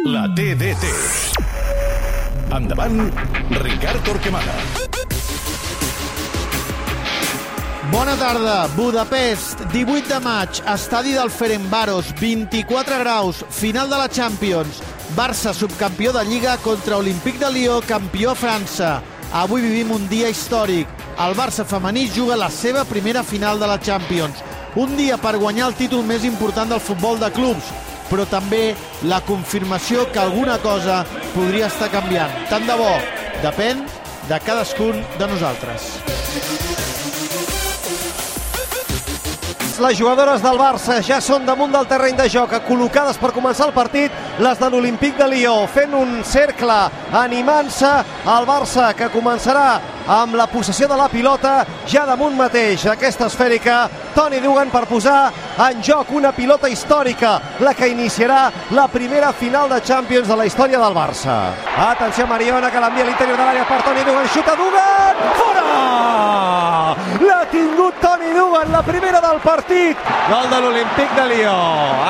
La TDT. Endavant, Ricard Torquemada. Bona tarda. Budapest, 18 de maig, estadi del Ferencváros, 24 graus, final de la Champions. Barça, subcampió de Lliga contra Olímpic de Lió, campió a França. Avui vivim un dia històric. El Barça femení juga la seva primera final de la Champions. Un dia per guanyar el títol més important del futbol de clubs, però també la confirmació que alguna cosa podria estar canviant. Tant de bo, depèn de cadascun de nosaltres. Les jugadores del Barça ja són damunt del terreny de joc, col·locades per començar el partit, les de l'Olímpic de Lió, fent un cercle, animant-se al Barça, que començarà amb la possessió de la pilota ja damunt mateix, aquesta esfèrica, Toni Dugan per posar en joc una pilota històrica, la que iniciarà la primera final de Champions de la història del Barça. Atenció Mariona, que l'envia a l'interior de l'àrea per Toni Dugan, xuta Dugan, fora! L'ha tingut Toni Dugan, la primera del partit, gol de l'Olímpic de Lió.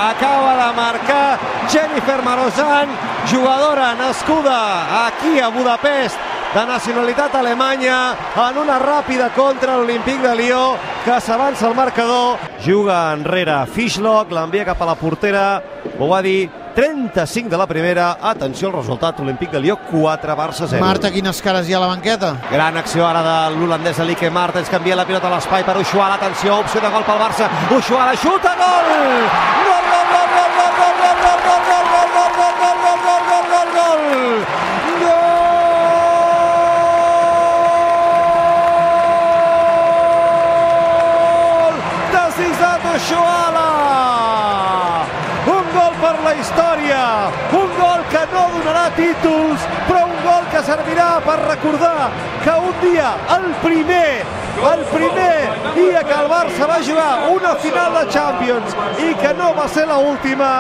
Acaba de marcar Jennifer Marozan, jugadora nascuda aquí a Budapest, de nacionalitat alemanya en una ràpida contra l'Olímpic de Lió que s'avança el marcador juga enrere Fishlock, l'envia cap a la portera ho va dir 35 de la primera atenció al resultat, Olímpic de Lió 4 Barça 0 Marta, quines cares hi ha a la banqueta? Gran acció ara de l'holandès Alike Martens, canvia la pilota a l'espai per Ushuala, atenció, opció de gol pel Barça, Ushuala xuta, gol, gol, Zizat Ushuala! Un gol per la història, un gol que no donarà títols, però un gol que servirà per recordar que un dia, el primer, el primer dia que el Barça va jugar una final de Champions i que no va ser l'última,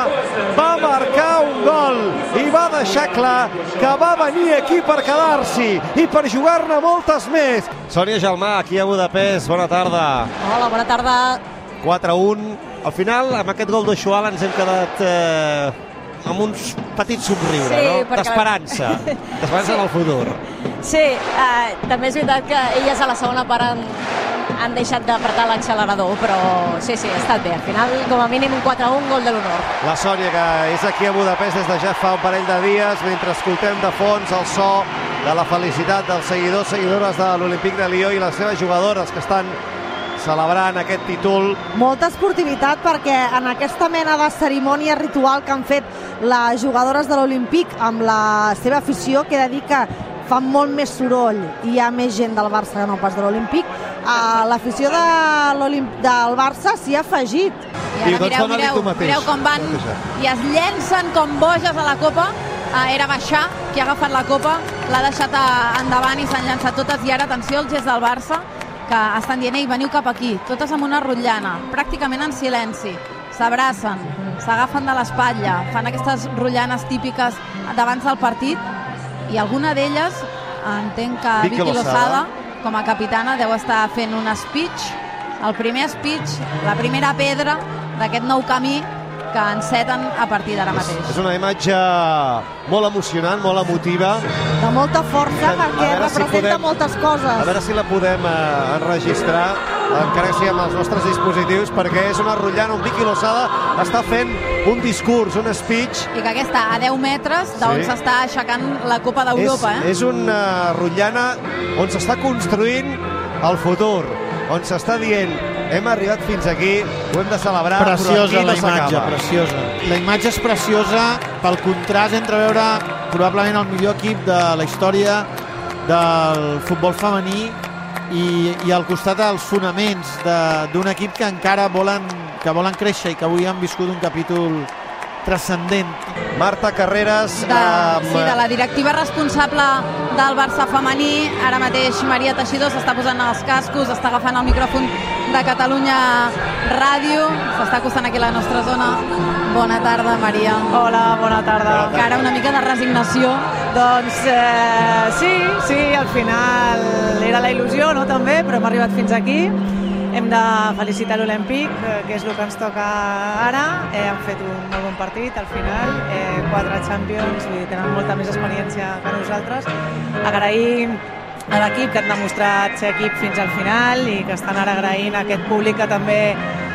va marcar un gol i va deixar clar que va venir aquí per quedar-s'hi i per jugar-ne moltes més. Sònia Gelmà, aquí a Budapest, bona tarda. Hola, bona tarda. 4-1. Al final, amb aquest gol de Xuala ens hem quedat eh, amb un petit somriure, Sí, no? perquè- D'esperança. D'esperança en el futur. Sí, eh, també és veritat que elles a la segona part han, han deixat d'apretar l'accelerador, però sí, sí, ha estat bé. Al final, com a mínim, un 4-1, gol de l'honor. La Sònia, que és aquí a Budapest des de ja fa un parell de dies, mentre escoltem de fons el so de la felicitat dels seguidors, seguidores de l'Olímpic de Lió i les seves jugadores que estan celebrant aquest títol. molta esportivitat perquè en aquesta mena de cerimònia ritual que han fet les jugadores de l'Olímpic amb la seva afició, que he de dir que fan molt més soroll i hi ha més gent del Barça que no pas de l'Olímpic, uh, l'afició de l'Olimp- del Barça s'hi ha afegit. I ara doncs mireu, mireu, mireu com van i es llencen com boges a la copa. Uh, era Baixà qui ha agafat la copa, l'ha deixat a, endavant i s'han llançat totes. I ara, atenció, el gest del Barça, que estan dient, ei, veniu cap aquí, totes amb una rotllana, pràcticament en silenci. S'abracen, s'agafen de l'espatlla, fan aquestes rotllanes típiques d'abans del partit i alguna d'elles, entenc que Vicky Vicky Lozada. Lozada, com a capitana, deu estar fent un speech, el primer speech, la primera pedra d'aquest nou camí que enceten a partir d'ara mateix. És una imatge molt emocionant, molt emotiva. De molta força A perquè veure si representa podem- moltes A coses. veure si la podem eh, enregistrar, encara que sigui amb els nostres dispositius, perquè és una rotllana on Vicky Lozada està fent un discurs, un speech. I que aquesta a 10 metres d'on Sí. s'està aixecant la Copa d'Europa, és, eh? és una rotllana on s'està construint el futur, on s'està dient hem arribat fins aquí, ho hem de celebrar, però Preciosa aquí la no imatge, s'acaba. preciosa. La imatge és preciosa pel contrast entre veure probablement el millor equip de la història del futbol femení i, i al costat els fonaments de- d'un equip que encara volen, que volen créixer i que avui han viscut un capítol transcendent. Marta Carreras... de, amb- sí, de la directiva responsable del Barça femení. Ara mateix Maria Teixidor s'està posant els cascos, està agafant el micròfon de Catalunya Ràdio, s'està acostant aquí a la nostra zona. Bona tarda, Maria. Hola, bona tarda. Encara una mica de resignació. Doncs eh, sí, sí, al final era la il·lusió, no, també, però hem arribat fins aquí hem de felicitar l'Olímpic, eh, que és el que ens toca ara. Eh, han fet un molt bon partit al final, eh, quatre Champions, dir, tenen molta més experiència que nosaltres. Agrair a l'equip que han demostrat ser equip fins al final i que estan ara agraint a aquest públic que també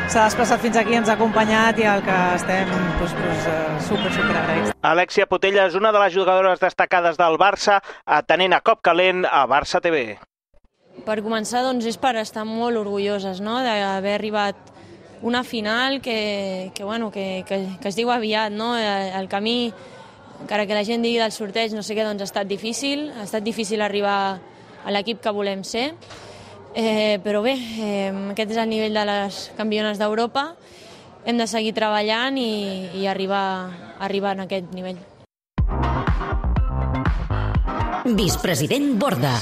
s'ha desplaçat fins aquí, ens ha acompanyat i al que estem doncs, doncs, eh, super, super agraïts. Alexia Potella és una de les jugadores destacades del Barça, atenent a cop calent a Barça TV. Per començar, doncs, és per estar molt orgulloses no? d'haver arribat una final que, que, bueno, que, que, que es diu aviat. No? El camí, encara que la gent digui del sorteig, no sé què, doncs ha estat difícil. Ha estat difícil arribar a l'equip que volem ser. Eh, però bé, eh, aquest és el nivell de les campiones d'Europa. Hem de seguir treballant i, i arribar, arribar en aquest nivell. Vicepresident Borda.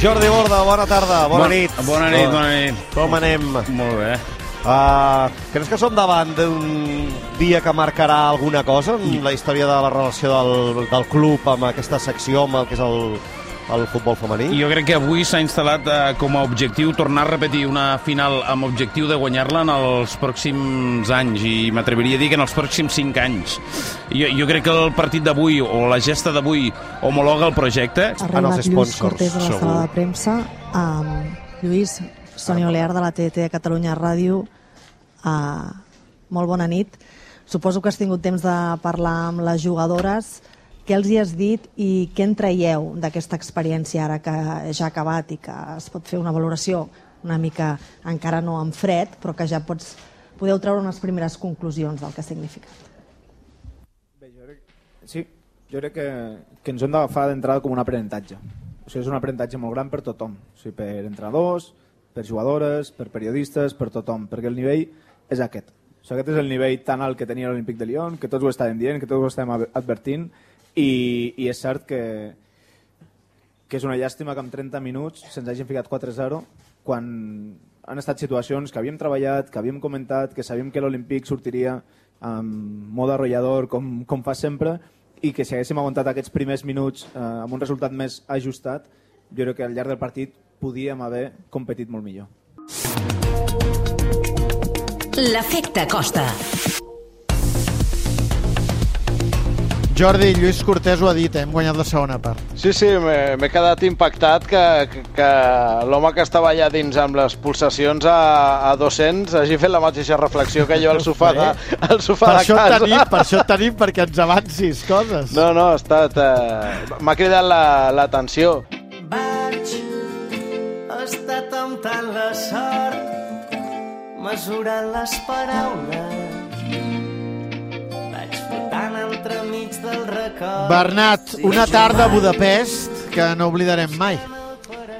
Jordi Borda, bona tarda, bona Bon- nit. bona nit, bona nit. Com anem? Molt bé. Uh, creus que som davant d'un dia que marcarà alguna cosa en la història de la relació del, del club amb aquesta secció, amb el que és el, el futbol femení? Jo crec que avui s'ha instal·lat eh, com a objectiu tornar a repetir una final amb objectiu de guanyar-la en els pròxims anys i m'atreviria a dir que en els pròxims 5 anys. Jo, jo crec que el partit d'avui o la gesta d'avui homologa el projecte. en Ha els arribat Lluís sponsors, Cortés a la segur. sala de premsa amb Lluís, Sònia Olear de la TT de Catalunya Ràdio. Uh, molt bona nit. Suposo que has tingut temps de parlar amb les jugadores. Què els hi has dit i què en traieu d'aquesta experiència ara que ja ha acabat i que es pot fer una valoració una mica encara no en fred, però que ja pots, podeu treure unes primeres conclusions del que ha significat? Sí, jo crec que, que ens hem d'agafar d'entrada com un aprenentatge. O sigui, és un aprenentatge molt gran per tothom. O sigui, per entrenadors, per jugadores, per periodistes, per tothom, perquè el nivell és aquest. O sigui, aquest és el nivell tan alt que tenia l'Olímpic de Lyon, que tots ho estàvem dient, que tots ho estàvem ad- advertint, i, i és cert que, que és una llàstima que en 30 minuts se'ns hagin ficat 4-0 quan han estat situacions que havíem treballat, que havíem comentat, que sabíem que l'Olímpic sortiria amb mode arrollador com, com fa sempre i que si haguéssim aguantat aquests primers minuts eh, amb un resultat més ajustat, jo crec que al llarg del partit podíem haver competit molt millor. L'efecte Costa. Jordi, Lluís Cortés ho ha dit, eh? hem guanyat la segona part. Sí, sí, m'he quedat impactat que, que, que l'home que estava allà dins amb les pulsacions a, a 200 hagi fet la mateixa reflexió que jo al sofà de, al sofà Per de això, casa. tenim, per això et tenim, perquè ens avancis coses. No, no, ha estat... Eh, M'ha cridat la- l'atenció. Vaig estar temptant la sort, mesurant les paraules. Entremig del record. Bernat, una tarda a Budapest que no oblidarem mai.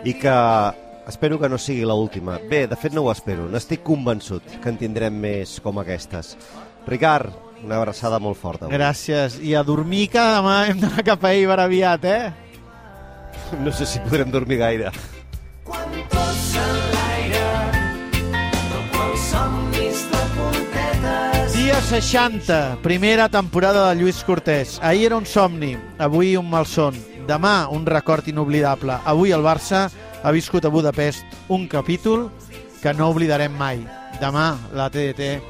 I que espero que no sigui l'última. Bé, de fet no ho espero, n'estic convençut que en tindrem més com aquestes. Ricard, una abraçada molt forta. avui. Gràcies. I a dormir que demà hem d'anar cap a Eibar aviat, eh? No sé si podrem dormir gaire. 60, primera temporada de Lluís Cortés. Ahir era un somni, avui un malson. Demà un record inoblidable. Avui el Barça ha viscut a Budapest un capítol que no oblidarem mai. Demà la TDT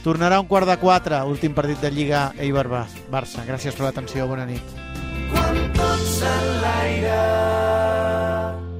tornarà un quart de quatre, últim partit de Lliga Eibar-Barça. Gràcies per l'atenció, bona nit. Quan tot s'enlaira,